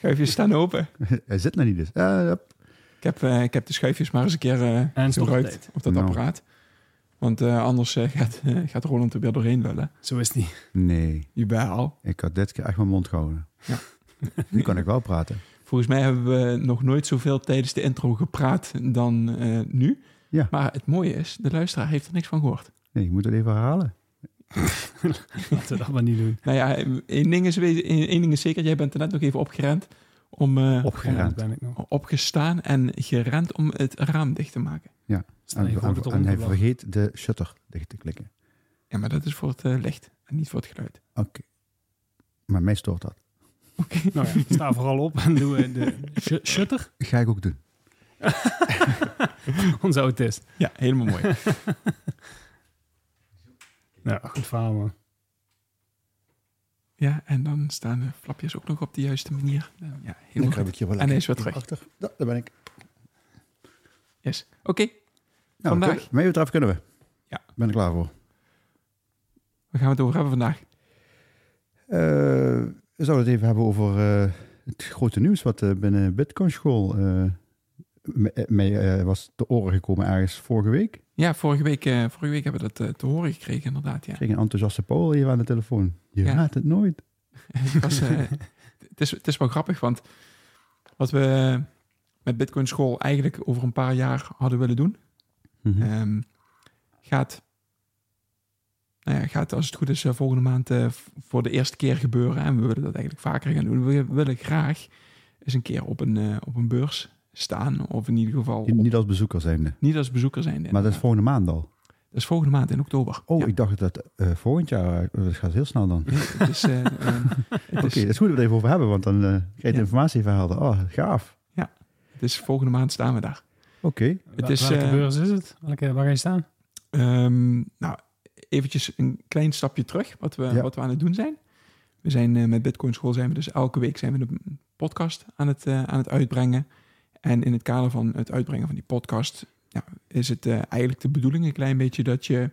Schuifjes staan open. Hij zit nog niet dus. Ja, ja. Ik heb, eh, ik heb de schuifjes maar eens een keer eh, En gebruikt op dat Nou. apparaat. Want eh, anders eh, gaat, eh, gaat Roland er weer doorheen lullen. Zo is die. Nee. Jawel. Ik had dit keer echt mijn mond gehouden. Ja. nu kan ik wel praten. Volgens mij hebben we nog nooit zoveel tijdens de intro gepraat dan eh, nu. Ja. Maar het mooie is, de luisteraar heeft er niks van gehoord. Nee, ik moet het even herhalen. Laten we dat maar niet doen. Nou ja, één ding is, één ding is zeker, jij bent er net nog even opgerend om... eh, Opgerend. ben ik nog. opgestaan en gerend om het raam dicht te maken. Sta En, hij vergeet de shutter dicht te klikken. Ja, maar dat is voor het eh, licht en niet voor het geluid. Oké. Maar mij stoort dat. Oké. Nou ja, sta vooral op en doe eh, de sh- shutter. Ga ik ook doen. Onze autist. Ja, helemaal mooi. Ja, goed verhaal man. ja, en dan staan de flapjes ook nog op de juiste manier. Ja, Dan helemaal krijg goed. ik hier wel En hij is lekker weer terug. achter. Ja, daar ben ik. Yes. Oké, Nou, Vandaag. Mee betreft kunnen we. Ja. Ben er klaar voor. waar gaan we het over hebben vandaag? Eh, we zouden het even hebben over eh, het grote nieuws wat eh, binnen Bitcoin School eh, me- eh, was te oren gekomen ergens vorige week. Ja, vorige week, eh, vorige week hebben we dat eh, te horen gekregen, inderdaad. Ja. Ik kreeg een enthousiaste Paul hier aan de telefoon. Je Ja. raadt het nooit. Het, was, het, is, het is wel grappig, want wat we met Bitcoin School eigenlijk over een paar jaar hadden willen doen, Mhm. Ehm, gaat, nou ja, gaat als het goed is volgende maand voor de eerste keer gebeuren. En we willen dat eigenlijk vaker gaan doen. We willen graag eens een keer op een, op een beurs staan. Of in ieder geval Niet- op- Niet als bezoeker zijnde. niet als bezoeker zijn. Maar dat is volgende maand al. dat is volgende maand in oktober. Oh, Ja. ik dacht dat eh, volgend jaar, eh, dat gaat heel snel dan. Nee, het is, eh, het Oké, is- dat is goed dat we het even over hebben, want dan krijg je de Ja. informatie even helder. Oh, gaaf. het is volgende maand staan we daar. Oké. Het Wa- is, Welke beurs is het? Welke, waar ga je staan? Ehm, nou, eventjes een klein stapje terug, wat we, Ja. wat we aan het doen zijn. We zijn eh, met Bitcoin School zijn we dus elke week zijn we een podcast aan het, aan het uitbrengen. En in het kader van het uitbrengen van die podcast ja, is het eh, eigenlijk de bedoeling een klein beetje dat je...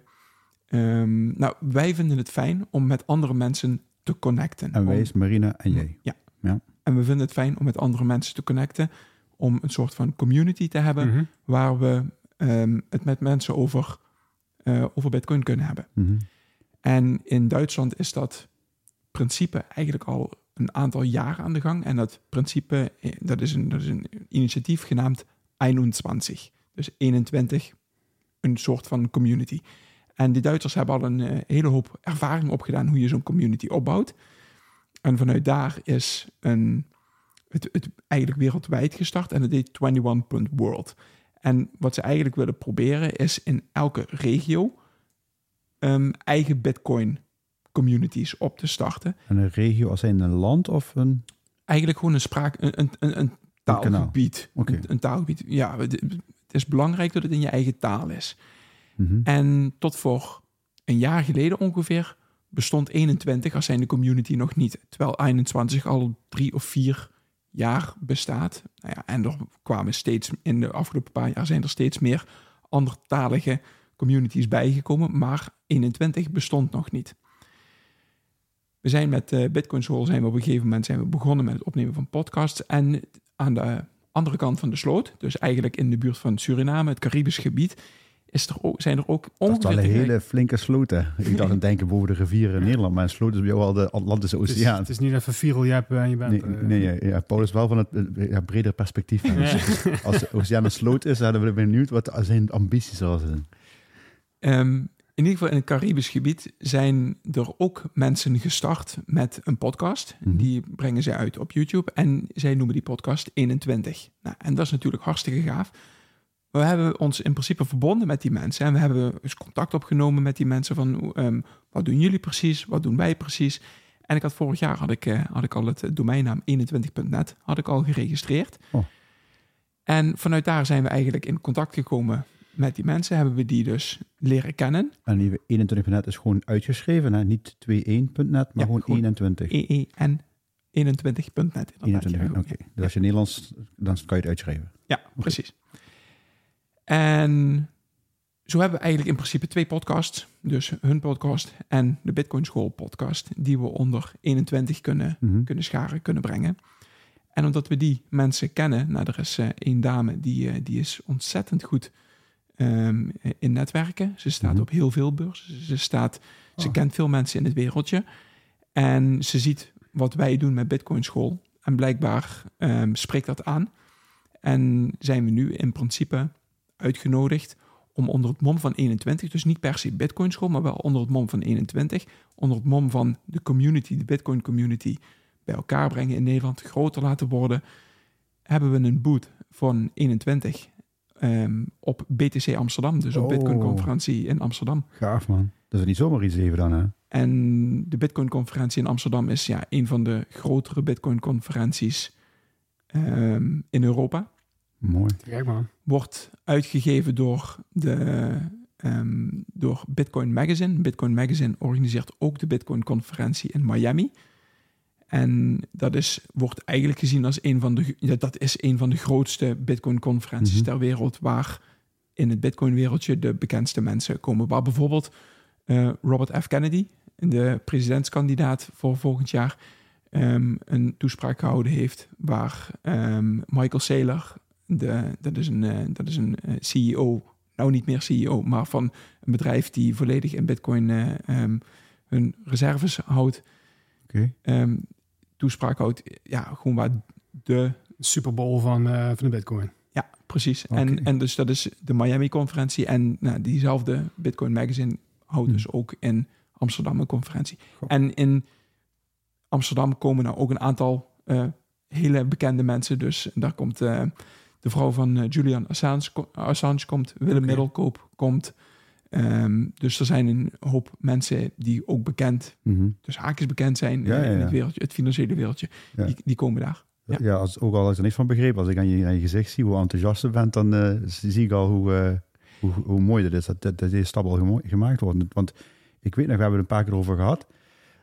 ehm, nou, wij vinden het fijn om met andere mensen te connecten. En wij Om- is Marina en jij. Ja. Ja. En we vinden het fijn om met andere mensen te connecten. Om een soort van community te hebben Mhm. waar we ehm, het met mensen over, eh, over Bitcoin kunnen hebben. Mhm. En in Duitsland is dat principe eigenlijk al een aantal jaar aan de gang. En dat principe, eh, dat is een, is een initiatief genaamd 21. Dus 21, een soort van community. En die Duitsers hebben al een eh, hele hoop ervaring opgedaan hoe je zo'n community opbouwt. En vanuit daar is een, het, eigenlijk wereldwijd gestart en het heet 21.world. En wat ze eigenlijk willen proberen is in elke regio ehm, eigen Bitcoin communities op te starten. En een regio als in een land of een... Eigenlijk gewoon een spraak, een, een, een, taalgebied. Een, een taalgebied. Ja, het, het is belangrijk dat het in je eigen taal is. Mhm. En tot voor een jaar geleden ongeveer bestond 21 als zijn de community nog niet. Terwijl 21 al drie of vier jaar bestaat. Nou ja, en er kwamen steeds in de afgelopen paar jaar zijn er steeds meer andertalige communities bijgekomen, maar 21 bestond nog niet. We zijn met eh, Bitcoin Soul zijn we op een gegeven moment zijn we begonnen met het opnemen van podcasts en aan de andere kant van de sloot, dus eigenlijk in de buurt van Suriname, het Caribisch gebied, is er ook, zijn er ook Dat is wel ongeveer een hele flinke sloot, hè. Ik dacht aan het denken boven de rivieren in Nederland, maar een sloot is bij jou al de Atlantische Het is, Oceaan. het is niet even viral jeppen en je bent... Nee, eh, nee ja, ja, Paul is wel van het eh, ja, breder perspectief. Dus als de oceaan een sloot is, dan ben ik benieuwd wat zijn ambities zal zijn. Ehm, in ieder geval in het Caribisch gebied zijn er ook mensen gestart met een podcast. Mhm. Die brengen zij uit op YouTube en zij noemen die podcast 21. Nou, en dat is natuurlijk hartstikke gaaf. We hebben ons in principe verbonden met die mensen en we hebben dus contact opgenomen met die mensen van ehm, wat doen jullie precies, wat doen wij precies. En ik had vorig jaar had ik, eh, had ik al het domeinnaam 21.net had ik al geregistreerd. Oh. En vanuit daar zijn we eigenlijk in contact gekomen met die mensen. Hebben we die dus leren kennen. En die 21.net is gewoon uitgeschreven, hè? niet 21.net, maar Ja, gewoon gewoon 21. EEN 21.net. inderdaad. 21, Ja, oké. Dus als je Nederlands, dan kan je het uitschrijven. Ja, precies. En zo hebben we eigenlijk in principe twee podcasts. Dus hun podcast en de Bitcoin School podcast. Die we onder 21 kunnen, Mhm. kunnen scharen, kunnen brengen. En omdat we die mensen kennen, nou er is eh, één dame die, eh, die is ontzettend goed ehm, in netwerken. Ze staat Mhm. op heel veel beurzen. Ze, staat, ze Oh. kent veel mensen in het wereldje. En ze ziet wat wij doen met Bitcoin School. En blijkbaar ehm, spreekt dat aan. En zijn we nu in principe uitgenodigd om onder het mom van 21, dus niet per se Bitcoin School, maar wel onder het mom van 21, onder het mom van de community, de Bitcoin community, bij elkaar brengen in Nederland, groter laten worden, hebben we een boot van 21 ehm, op BTC Amsterdam, dus op Oh. Bitcoin conferentie in Amsterdam. Gaaf man. Dat is niet zomaar iets even dan, hè? En de Bitcoin-conferentie in Amsterdam is ja, een van de grotere Bitcoin-conferenties ehm, in Europa. Mooi. Kijk man. Wordt uitgegeven door, de, ehm, door Bitcoin Magazine. Bitcoin Magazine organiseert ook de Bitcoin-conferentie in Miami. En dat is, wordt eigenlijk gezien als een van de, ja, dat is een van de grootste Bitcoin-conferenties Mhm. ter wereld. Waar in het Bitcoin-wereldje de bekendste mensen komen. Waar bijvoorbeeld eh, Robert F. Kennedy, de presidentskandidaat voor volgend jaar, ehm, een toespraak gehouden heeft. Waar ehm, Michael Saylor, de, dat is een, eh, dat is een eh, CEO, nou niet meer CEO, maar van een bedrijf die volledig in Bitcoin eh, ehm, hun reserves houdt, Oké. ehm, toespraak houdt. Ja, gewoon waar de Super Bowl van, eh, van de Bitcoin. Ja, precies. En, en dus dat is de Miami-conferentie. En nou, diezelfde Bitcoin Magazine houdt Hmm. dus ook in Amsterdam een conferentie. Goh. En in Amsterdam komen nou ook een aantal eh, hele bekende mensen. Dus daar komt eh, de vrouw van Julian Assange, Assange komt, Willem. Middelkoop komt. Ehm, dus er zijn een hoop mensen die ook bekend, Mhm. dus haakjes bekend zijn Ja, in ja. het wereldje, het financiële wereldje. Die, die komen daar. Ja. Ja, als, ook al als ik er niks van begreep, als ik aan je, aan je gezicht zie hoe enthousiast je bent, dan eh, zie ik al hoe, eh, hoe, hoe mooi dat is dat, dat, dat deze stap al gemaakt wordt. Want ik weet nog, we hebben het een paar keer over gehad,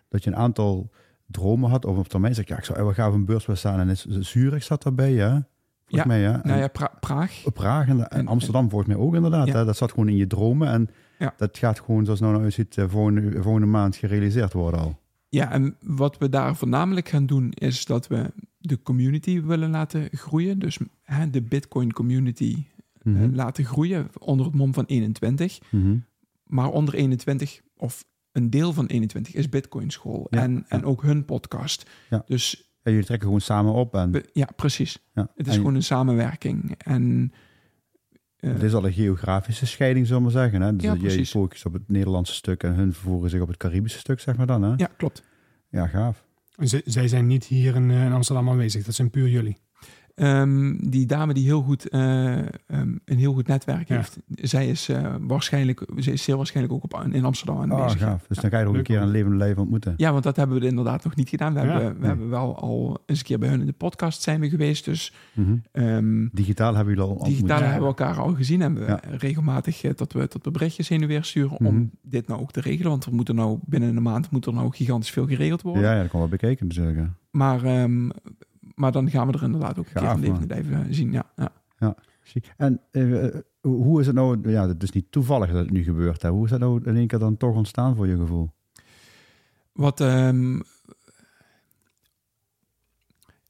dat je een aantal dromen had over op termijn. Zeg, ja, ik zou wel op een beurs staan en is, Zurich zat daarbij, ja? Volgens Ja, mij, ja. Nou ja, Pra- Praag. Praag en, en En- Amsterdam volgens mij ook inderdaad. Ja. Hè? Dat zat gewoon in je dromen en Ja. dat gaat gewoon, zoals het nou uitziet, eh, volgende, volgende maand gerealiseerd worden al. Ja, en wat we daar voornamelijk gaan doen is dat we de community willen laten groeien. Dus hè, de Bitcoin community eh, Mhm. laten groeien onder het mom van 21. Mhm. Maar onder 21, of een deel van 21, is Bitcoin School. Ja, en, en ook hun podcast. Ja. Dus En jullie trekken gewoon samen op en ja, precies. ja. Het is En gewoon een samenwerking. En eh, Het is al een geografische scheiding, zullen we maar zeggen. Hè? Dus Ja, jij focust op het Nederlandse stuk en hun vervoeren zich op het Caribische stuk, zeg maar dan. Hè? ja, klopt. Ja, gaaf. En ze- zij zijn niet hier in, eh, in Amsterdam aanwezig. Dat zijn puur jullie. Ehm, die dame die heel goed, eh, ehm, een heel goed netwerk Ja. heeft, zij is uh, waarschijnlijk, zij is zeer waarschijnlijk ook op, in Amsterdam Ah, aanwezig. gaaf. Dus dan ga je er ook een keer aan levende lijf ontmoeten. Ja, want dat hebben we inderdaad nog niet gedaan. We, Ja, hebben, we nee. hebben wel al eens een keer bij hun in de podcast zijn we geweest. Dus Mhm. ehm, Digitaal hebben jullie al ontmoet. digitaal Ja. hebben we elkaar al gezien. En we Ja. regelmatig eh, dat we, tot we berichtjes heen en weer sturen Mhm. om dit nou ook te regelen. Want we moeten nou binnen een maand moet er nou gigantisch veel geregeld worden. Ja, ja, dat kan wel bekeken natuurlijk. Maar, ehm, maar dan gaan we er inderdaad ook een keer Gaaf, van levende lijven zien. Ja, ja. Zie- En eh, eh, hoe is het nou, ja, het is niet toevallig dat het nu gebeurt. Hè? Hoe is dat nou in één keer dan toch ontstaan voor je gevoel? Wat, ehm,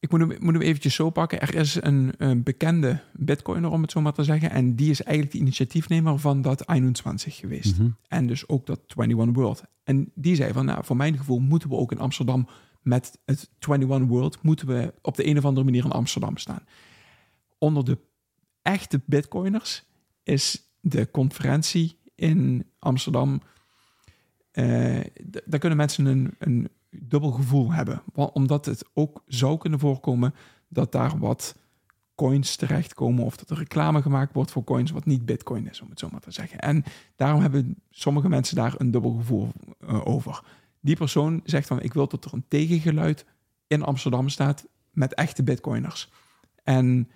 ik moet hem, moet hem eventjes zo pakken. Er is een, een bekende bitcoiner, om het zo maar te zeggen. En die is eigenlijk de initiatiefnemer van dat 21 geweest. Mhm. En dus ook dat 21 World. En die zei van, nou, voor mijn gevoel moeten we ook in Amsterdam met het 21 World, moeten we op de een of andere manier in Amsterdam staan. Onder de echte bitcoiners is de conferentie in Amsterdam, eh, daar kunnen mensen een, een dubbel gevoel hebben. Omdat het ook zou kunnen voorkomen dat daar wat coins terechtkomen of dat er reclame gemaakt wordt voor coins wat niet bitcoin is, om het zo maar te zeggen. En daarom hebben sommige mensen daar een dubbel gevoel eh, over. Die persoon zegt van ik wil dat er een tegengeluid in Amsterdam staat met echte bitcoiners. En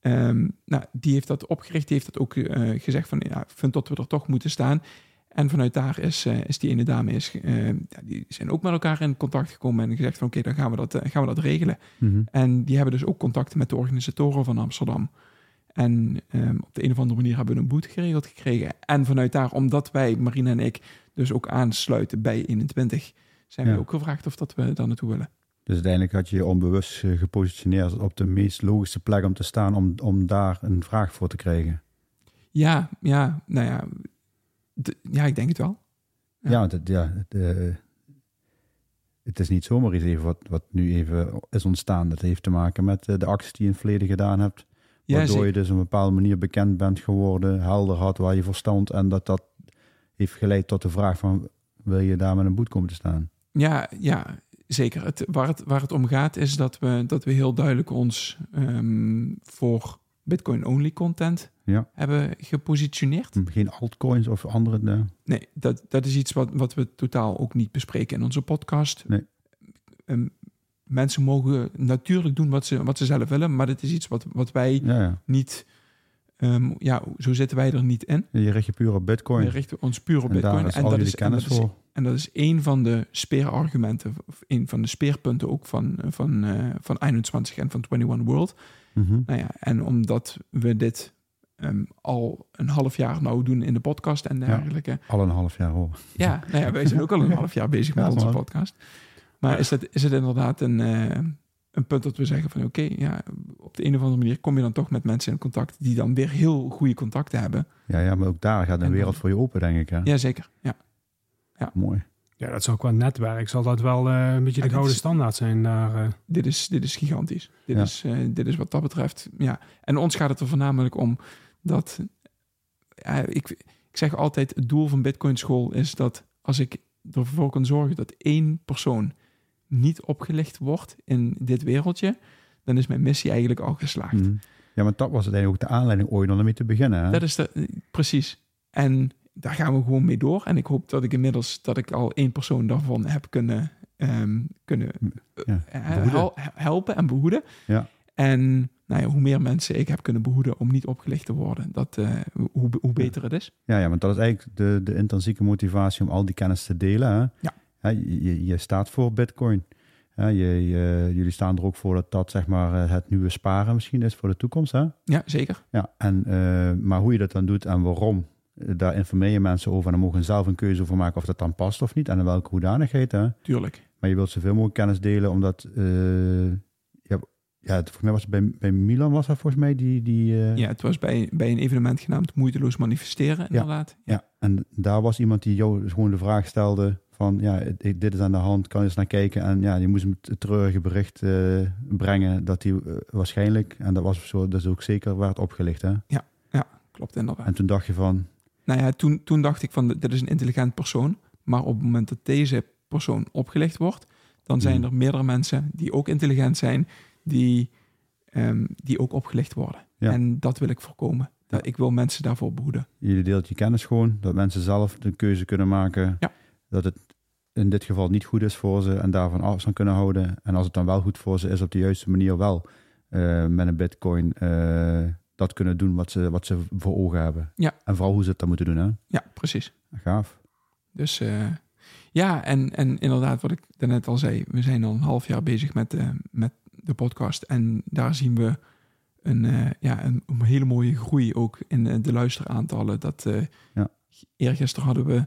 ehm, nou, die heeft dat opgericht, die heeft dat ook eh, gezegd van ja, ik vind dat we er toch moeten staan. En vanuit daar is, eh, is die ene dame, is, eh, ja, die zijn ook met elkaar in contact gekomen en gezegd van oké, dan gaan we, dat, eh, gaan we dat regelen. Mhm. En die hebben dus ook contacten met de organisatoren van Amsterdam. En ehm, op de een of andere manier hebben we een boete geregeld gekregen. En vanuit daar, omdat wij, Marina en ik, dus ook aansluiten bij 21, zijn Ja. we ook gevraagd of dat we daar naartoe willen. Dus uiteindelijk had je je onbewust eh, gepositioneerd op de meest logische plek om te staan om, om daar een vraag voor te krijgen. Ja, ja, nou ja, ja, ik denk het wel. Ja. Ja, het, ja het, eh, het is niet zomaar iets even wat, wat nu even is ontstaan. Dat heeft te maken met eh, de acties die je in het verleden gedaan hebt. Ja, Waardoor zeker. je dus op een bepaalde manier bekend bent geworden, helder had waar je voor stond. En dat dat heeft geleid tot de vraag van, wil je daar met een boet komen te staan? Ja, ja zeker. Het, waar, het, waar het om gaat is dat we, dat we heel duidelijk ons ehm, voor Bitcoin-only content Ja. hebben gepositioneerd. Geen altcoins of andere... eh, Nee, dat, dat is iets wat, wat we totaal ook niet bespreken in onze podcast. Nee. Ehm, mensen mogen natuurlijk doen wat ze, wat ze zelf willen, maar dit is iets wat, wat wij ja, ja. niet... ehm, ja, zo zitten wij er niet in. Je richt je puur op bitcoin. We richten ons puur op en Bitcoin. daar is al dat is, en, kennis dat is, voor. en dat is een van de speerargumenten, of een van de speerpunten ook van, van, eh, van 21 en van 21 World. Mhm. Nou ja, en omdat we dit ehm, al een half jaar nou doen in de podcast en dergelijke. Al een half jaar hoor. Ja, nou ja, wij zijn ook al een half jaar bezig met Ja, onze podcast. Maar is het, is het inderdaad een, eh, een punt dat we zeggen van oké, ja, op de een of andere manier kom je dan toch met mensen in contact die dan weer heel goede contacten hebben. Ja, ja, maar ook daar gaat En een dan- wereld voor je open, denk ik. Hè? Jazeker, ja. Mooi. Ja, dat zou qua netwerk zal dat wel eh, een beetje Ja, de dit gouden is- standaard zijn daar. eh. Dit is, dit is gigantisch. Dit, Ja. is, eh, dit is wat dat betreft, ja. En ons gaat het er voornamelijk om dat, ja, ik, ik zeg altijd, het doel van Bitcoin School is dat als ik ervoor kan zorgen dat één persoon niet opgelicht wordt in dit wereldje, dan is mijn missie eigenlijk al geslaagd. Mhm. Ja, maar dat was uiteindelijk ook de aanleiding ooit om ermee te beginnen. Hè? Dat is de, precies. En daar gaan we gewoon mee door. En ik hoop dat ik inmiddels dat ik al één persoon daarvan heb kunnen, ehm, kunnen Ja, eh, behoeden. hel- helpen en behoeden. Ja. En nou ja, hoe meer mensen ik heb kunnen behoeden om niet opgelicht te worden, dat, eh, hoe, hoe beter het is. Ja, ja, want dat is eigenlijk de, de intrinsieke motivatie om al die kennis te delen. Hè? Ja. Je, je- staat voor Bitcoin. Je, je- jullie staan er ook voor dat dat zeg maar eh, het nieuwe sparen misschien is voor de toekomst. Hè? Ja, zeker. Ja, en, eh, maar hoe je dat dan doet en waarom, eh, daar informeer je mensen over. En dan mogen ze zelf een keuze over maken of dat dan past of niet. En in welke hoedanigheid. Hè? Tuurlijk. Maar je wilt zoveel mogelijk kennis delen, omdat... ja, ja, volgens mij was het bij, bij Milan was dat volgens mij die... die Ja, het was bij, bij een evenement genaamd Moeiteloos Manifesteren, inderdaad. Ja. Ja, en daar was iemand die jou gewoon de vraag stelde van, ja, dit is aan de hand, kan je eens naar kijken? En ja, die moest hem het treurige bericht eh, brengen dat hij eh, waarschijnlijk, en dat was zo, dat is ook zeker, werd opgelicht. Hè? Klopt, inderdaad. En toen dacht je van, Nou ja, toen, toen dacht ik van, dit is een intelligent persoon. Maar op het moment dat deze persoon opgelicht wordt, dan zijn Mhm. er meerdere mensen die ook intelligent zijn, die, ehm, die ook opgelicht worden. Ja. En dat wil ik voorkomen. Dat, ik wil mensen daarvoor behoeden. jullie deelt je kennis gewoon, dat mensen zelf de keuze kunnen maken, Ja. Dat het in dit geval niet goed is voor ze en daarvan afstand kunnen houden. En als het dan wel goed voor ze is, op de juiste manier wel eh, met een bitcoin eh, dat kunnen doen wat ze, wat ze voor ogen hebben. Ja. En vooral hoe ze het dan moeten doen. Hè? Ja, precies. Gaaf. Dus eh, ja, en, en inderdaad, wat ik daarnet al zei, we zijn al een half jaar bezig met, met de podcast. En daar zien we een, ja, een, een hele mooie groei ook in de luisteraantallen. Dat, Ja. Eergisteren hadden we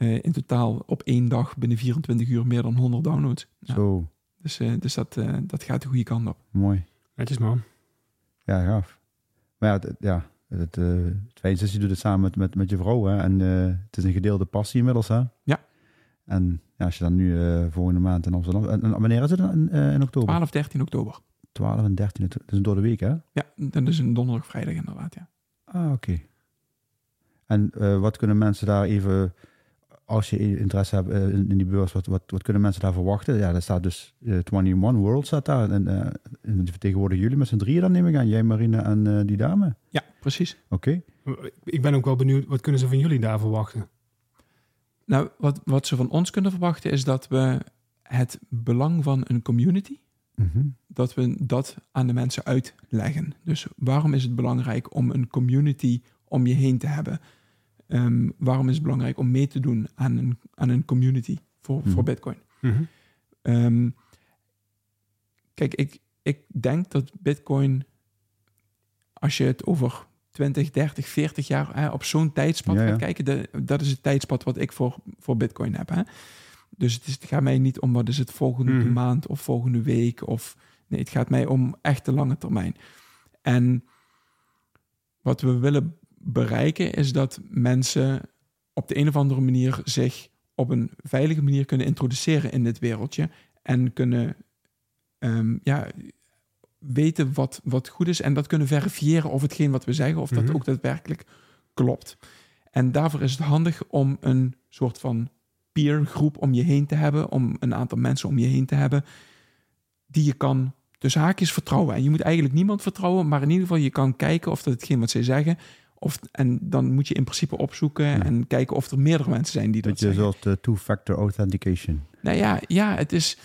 eh, in totaal op één dag binnen 24 uur meer dan 100 downloads. Ja, Zo, Dus, eh, dus dat, eh, dat gaat de goede kant op. mooi. Netjes man. Ja, gaaf. Maar ja, het, ja, het, eh, het fijnste is, je doet het samen met, met, met je vrouw. Hè? En eh, het is een gedeelde passie inmiddels. Hè? Ja. En ja, als je dan nu eh, volgende maand in Amsterdam... En, en wanneer is het dan? In, eh, in oktober? 12, 13 oktober. 12 en 13. Het is door de week, hè? Ja, dat is een donderdag, vrijdag inderdaad, ja. Ah, oké. En eh, wat kunnen mensen daar even, als je interesse hebt eh, in, in die beurs, wat, wat, wat kunnen mensen daar verwachten? Ja, daar staat dus eh 21 World staat daar. En, eh, en die vertegenwoordigen jullie met z'n drieën dan neem ik aan. Jij, Marina en eh, die dame. Ja, precies. Oké. Ik ben ook wel benieuwd, wat kunnen ze van jullie daar verwachten? Nou, wat, wat ze van ons kunnen verwachten is dat we het belang van een community, Mhm. dat we dat aan de mensen uitleggen. Dus waarom is het belangrijk om een community om je heen te hebben? Ehm, waarom is het belangrijk om mee te doen aan een, aan een community voor, Mhm. voor Bitcoin? Mhm. Ehm, kijk, ik, ik denk dat Bitcoin, als je het over 20, 30, 40 jaar hè, op zo'n tijdspad Ja, ja. gaat kijken, de, dat is het tijdspad wat ik voor, voor Bitcoin heb. Hè. Dus het, is, het gaat mij niet om wat is het volgende Mhm. maand of volgende week. Of, nee, het gaat mij om echt de lange termijn. En wat we willen bereiken is dat mensen op de een of andere manier zich op een veilige manier kunnen introduceren in dit wereldje. En kunnen ehm, ja, weten wat, wat goed is. En dat kunnen verifiëren of hetgeen wat we zeggen, of Mhm. dat ook daadwerkelijk klopt. En daarvoor is het handig om een soort van peergroep om je heen te hebben. Om een aantal mensen om je heen te hebben. Die je kan tussen haakjes vertrouwen. En je moet eigenlijk niemand vertrouwen. Maar in ieder geval je kan kijken of dat hetgeen wat zij zeggen. Of, en dan moet je in principe opzoeken Ja. en kijken of er meerdere mensen zijn die dat, Dat je zeggen. soort eh, two-factor authentication. Nou ja, ja, het is.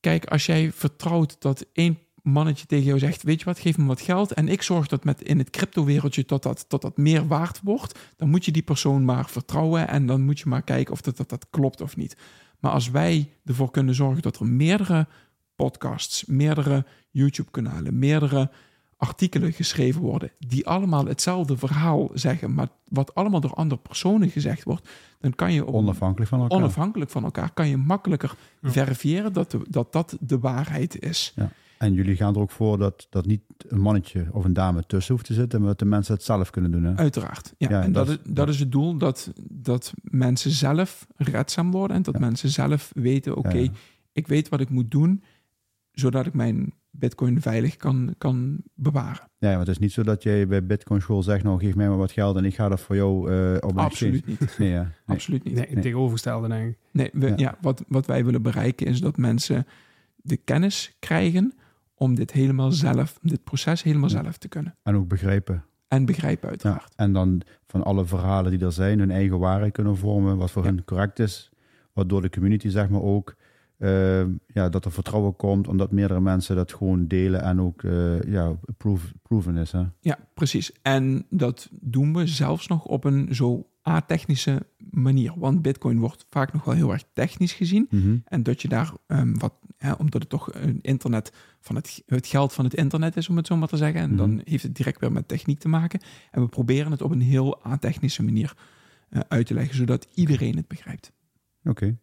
Kijk, als jij vertrouwt dat één mannetje tegen jou zegt: Weet je wat, geef me wat geld. En ik zorg dat met in het crypto-wereldje tot dat, tot dat meer waard wordt. Dan moet je die persoon maar vertrouwen. En dan moet je maar kijken of dat, dat, dat klopt of niet. Maar als wij ervoor kunnen zorgen dat er meerdere podcasts, meerdere YouTube-kanalen, meerdere artikelen geschreven worden. die allemaal hetzelfde verhaal zeggen. maar wat allemaal door andere personen gezegd wordt. dan kan je Onafhankelijk van elkaar. onafhankelijk van elkaar kan je makkelijker Ja. verifiëren dat, de- dat dat de waarheid is. En jullie gaan er ook voor dat, dat niet een mannetje of een dame tussen hoeft te zitten, maar dat de mensen het zelf kunnen doen. Hè? Uiteraard. Ja, Ja, en dat, dat is, dat is het doel, dat, dat mensen zelf redzaam worden en dat Ja. mensen zelf weten, oké, Ja, ja. ik weet wat ik moet doen, zodat ik mijn bitcoin veilig kan, kan bewaren. Ja, maar het is niet zo dat jij bij Bitcoin School zegt, nou geef mij maar wat geld en ik ga dat voor jou eh, op een Absoluut niet. Nee, ja. nee. Absoluut niet. Nee, tegenovergestelde denk ik. Nee, we, Ja. ja. wat, wat wij willen bereiken is dat mensen de kennis krijgen om dit helemaal zelf, dit proces helemaal Ja. zelf te kunnen. En ook begrijpen. En begrijpen Ja. uiteraard. En dan van alle verhalen die er zijn, hun eigen waarheid kunnen vormen, wat voor Ja. hun correct is. Waardoor de community zeg maar ook, eh, ja, dat er vertrouwen komt, omdat meerdere mensen dat gewoon delen en ook eh, ja, proof, proven is. Hè? Ja, precies. En dat doen we zelfs nog op een zo a-technische manier. Want Bitcoin wordt vaak nog wel heel erg technisch gezien. Mhm. En dat je daar ehm, wat, hè, omdat het toch een internet van het, het geld van het internet is, om het zo maar te zeggen. En Mhm. dan heeft het direct weer met techniek te maken. En we proberen het op een heel a-technische manier eh, uit te leggen, zodat iedereen het begrijpt. Oké.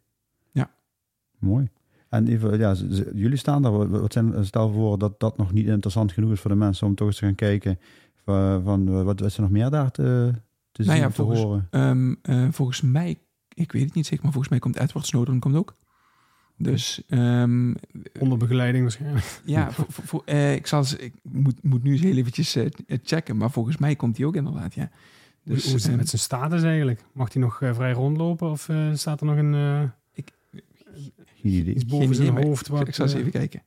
Mooi. En even, ja, jullie staan daar. Wat- zijn, stel voor dat dat nog niet interessant genoeg is voor de mensen om toch eens te gaan kijken. Van, van eh, wat, wat is er nog meer daar te, te Nou zien ja, of te volgens- horen? Ehm, eh, volgens mij, ik weet het niet zeker, maar volgens mij komt Edward Snowden komt ook. Dus ehm, Onder begeleiding waarschijnlijk. Ja, voor, voor- voor- eh, ik, zal eens, ik moet, moet nu eens heel eventjes eh, checken, maar volgens mij komt hij ook inderdaad, ja. Dus, Hoe is het ehm, met zijn status eigenlijk? Mag hij nog eh, vrij rondlopen of eh, staat er nog een, eh, Geen idee. iets boven geen zijn idee, maar hoofd? ik, Wat, ik zal eens eh, even kijken.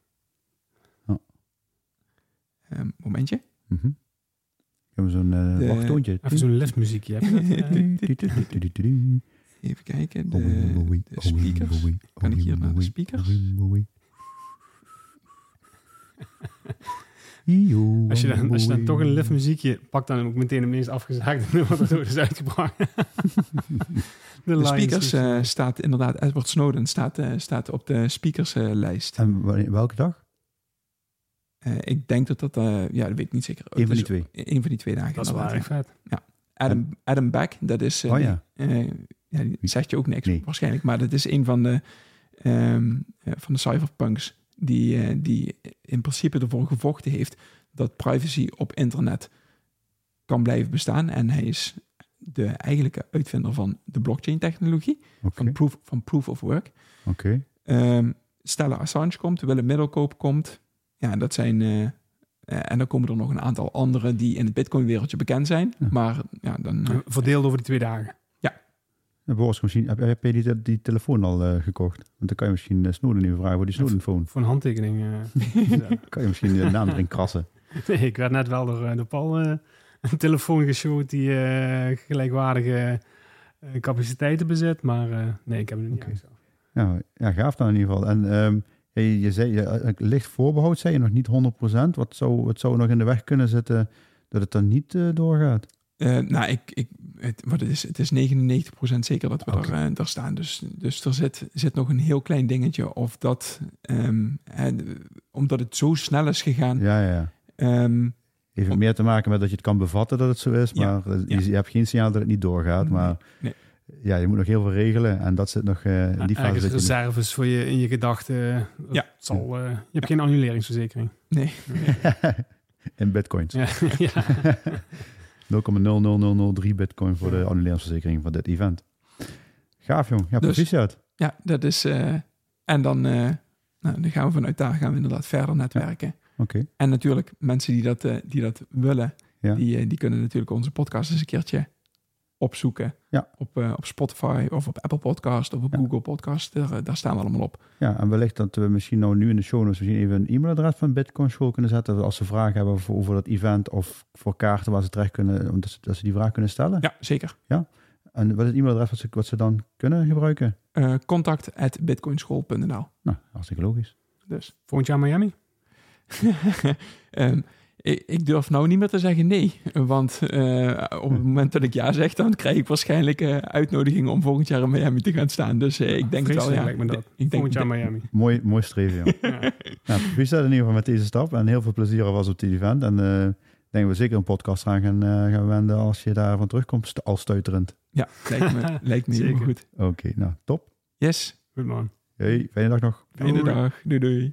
Oh. Ehm, momentje. Mhm. Hebben we zo'n eh De- wachttoontje? Even zo'n liftmuziekje. Heb? Eh, Even kijken. De, de speakers. Kan ik hier naar de speakers? Als je, dan, als je dan toch een liftmuziekje pakt, dan ook meteen het meest afgezaagde nummer dat ooit is uitgebracht. de De speakers Speak. eh, staat inderdaad, Edward Snowden staat, eh, staat op de speakerslijst. En wanneer- welke dag? Eh, ik denk dat dat, eh, ja, dat weet ik niet zeker. Een van die Dus twee. Een van die twee dagen. dat is wel erg ja. vet. Adam, Adam Beck, dat is. eh, Oh die- ja. eh, ja, die zegt je ook niks Nee. waarschijnlijk, maar dat is een van de, ehm, eh, van de cypherpunks die, eh, die in principe ervoor gevochten heeft dat privacy op internet kan blijven bestaan. En hij is de eigenlijke uitvinder van de blockchain-technologie, van, proof, van proof of work. Oké. Ehm Stella Assange komt, Willem Middelkoop komt. Ja, dat zijn, eh, Eh, en dan komen er nog een aantal andere die in het Bitcoin-wereldje bekend zijn. Ja. Maar ja, dan... eh, Verdeeld over die twee dagen. Boris, misschien, heb, heb je die, die telefoon al eh, gekocht? Want dan kan je misschien uh, Snowden even vragen voor die Snowden-phone. Voor een handtekening. eh. kan je misschien de naam erin krassen. nee, ik werd net wel door, eh, door Paul eh, een telefoon geshowd die eh, gelijkwaardige eh, capaciteiten bezit. Maar eh, nee, ik heb hem niet aangeschaft. Ja, ja, gaaf dan in ieder geval. En ehm, je, je zei, je, eh, licht voorbehoud zei je nog niet 100%. Wat zou, wat zou nog in de weg kunnen zitten dat het dan niet eh, doorgaat? Eh, nou, ik, ik, het, wat het is, het is 99% zeker dat we er, eh, daar staan. Dus, dus er zit, zit nog een heel klein dingetje. Of dat, ehm, eh, omdat het zo snel is gegaan. Ja, ja, ja. ehm, Heeft Om- meer te maken met dat je het kan bevatten dat het zo is. Ja, Maar eh, ja. je, je hebt geen signaal dat het niet doorgaat. Maar nee. ja, je moet nog heel veel regelen. En dat zit nog eh, in die fase. Reserves voor je in je gedachten. Ja. Zal, je hebt geen annuleringsverzekering. nee. in bitcoins. Ja, ja. 0,00003 bitcoin voor de annuleringsverzekering van dit event. Gaaf jong. Ja, Dus- proficiat. Ja, dat is. eh, en dan, eh, nou, dan gaan we vanuit daar gaan we inderdaad verder netwerken. Oké. En natuurlijk, mensen die dat, eh, die dat willen, die, die kunnen natuurlijk onze podcast eens een keertje opzoeken. Ja. Op, eh, op Spotify of op Apple Podcast of op Ja. Google Podcast. Daar, eh, daar staan we allemaal op. Ja, en wellicht dat we misschien nou nu in de show notes misschien even een e-mailadres van Bitcoin School kunnen zetten. Als ze vragen hebben voor, over dat event of voor kaarten waar ze terecht kunnen, omdat ze, dat ze die vraag kunnen stellen. Ja, zeker. En wat is het e-mailadres wat ze, wat ze dan kunnen gebruiken? Eh contact at bitcoinschool.nl Nou, hartstikke logisch. Dus Volgend jaar Miami? ehm, ik, ik durf nou niet meer te zeggen nee. Want eh, op het moment dat ik ja zeg, dan krijg ik waarschijnlijk eh, uitnodigingen om volgend jaar in Miami te gaan staan. Dus eh, ik denk het wel, ja. lijkt me dat. Ik denk, Volgend jaar Miami. Mooi, mooi streven, joh. Ja. nou, in ieder geval met deze stap. En heel veel plezier was op dit event. En eh, ik denk dat we zeker een podcast aan gaan, eh, gaan wenden als je daarvan terugkomt, st- al stuiterend. Ja, lijkt me, lijkt me Zeker. goed. Oké, nou, top. Yes, Goed man. Hey, fijne dag nog. fijne Doei. dag. Doei doei.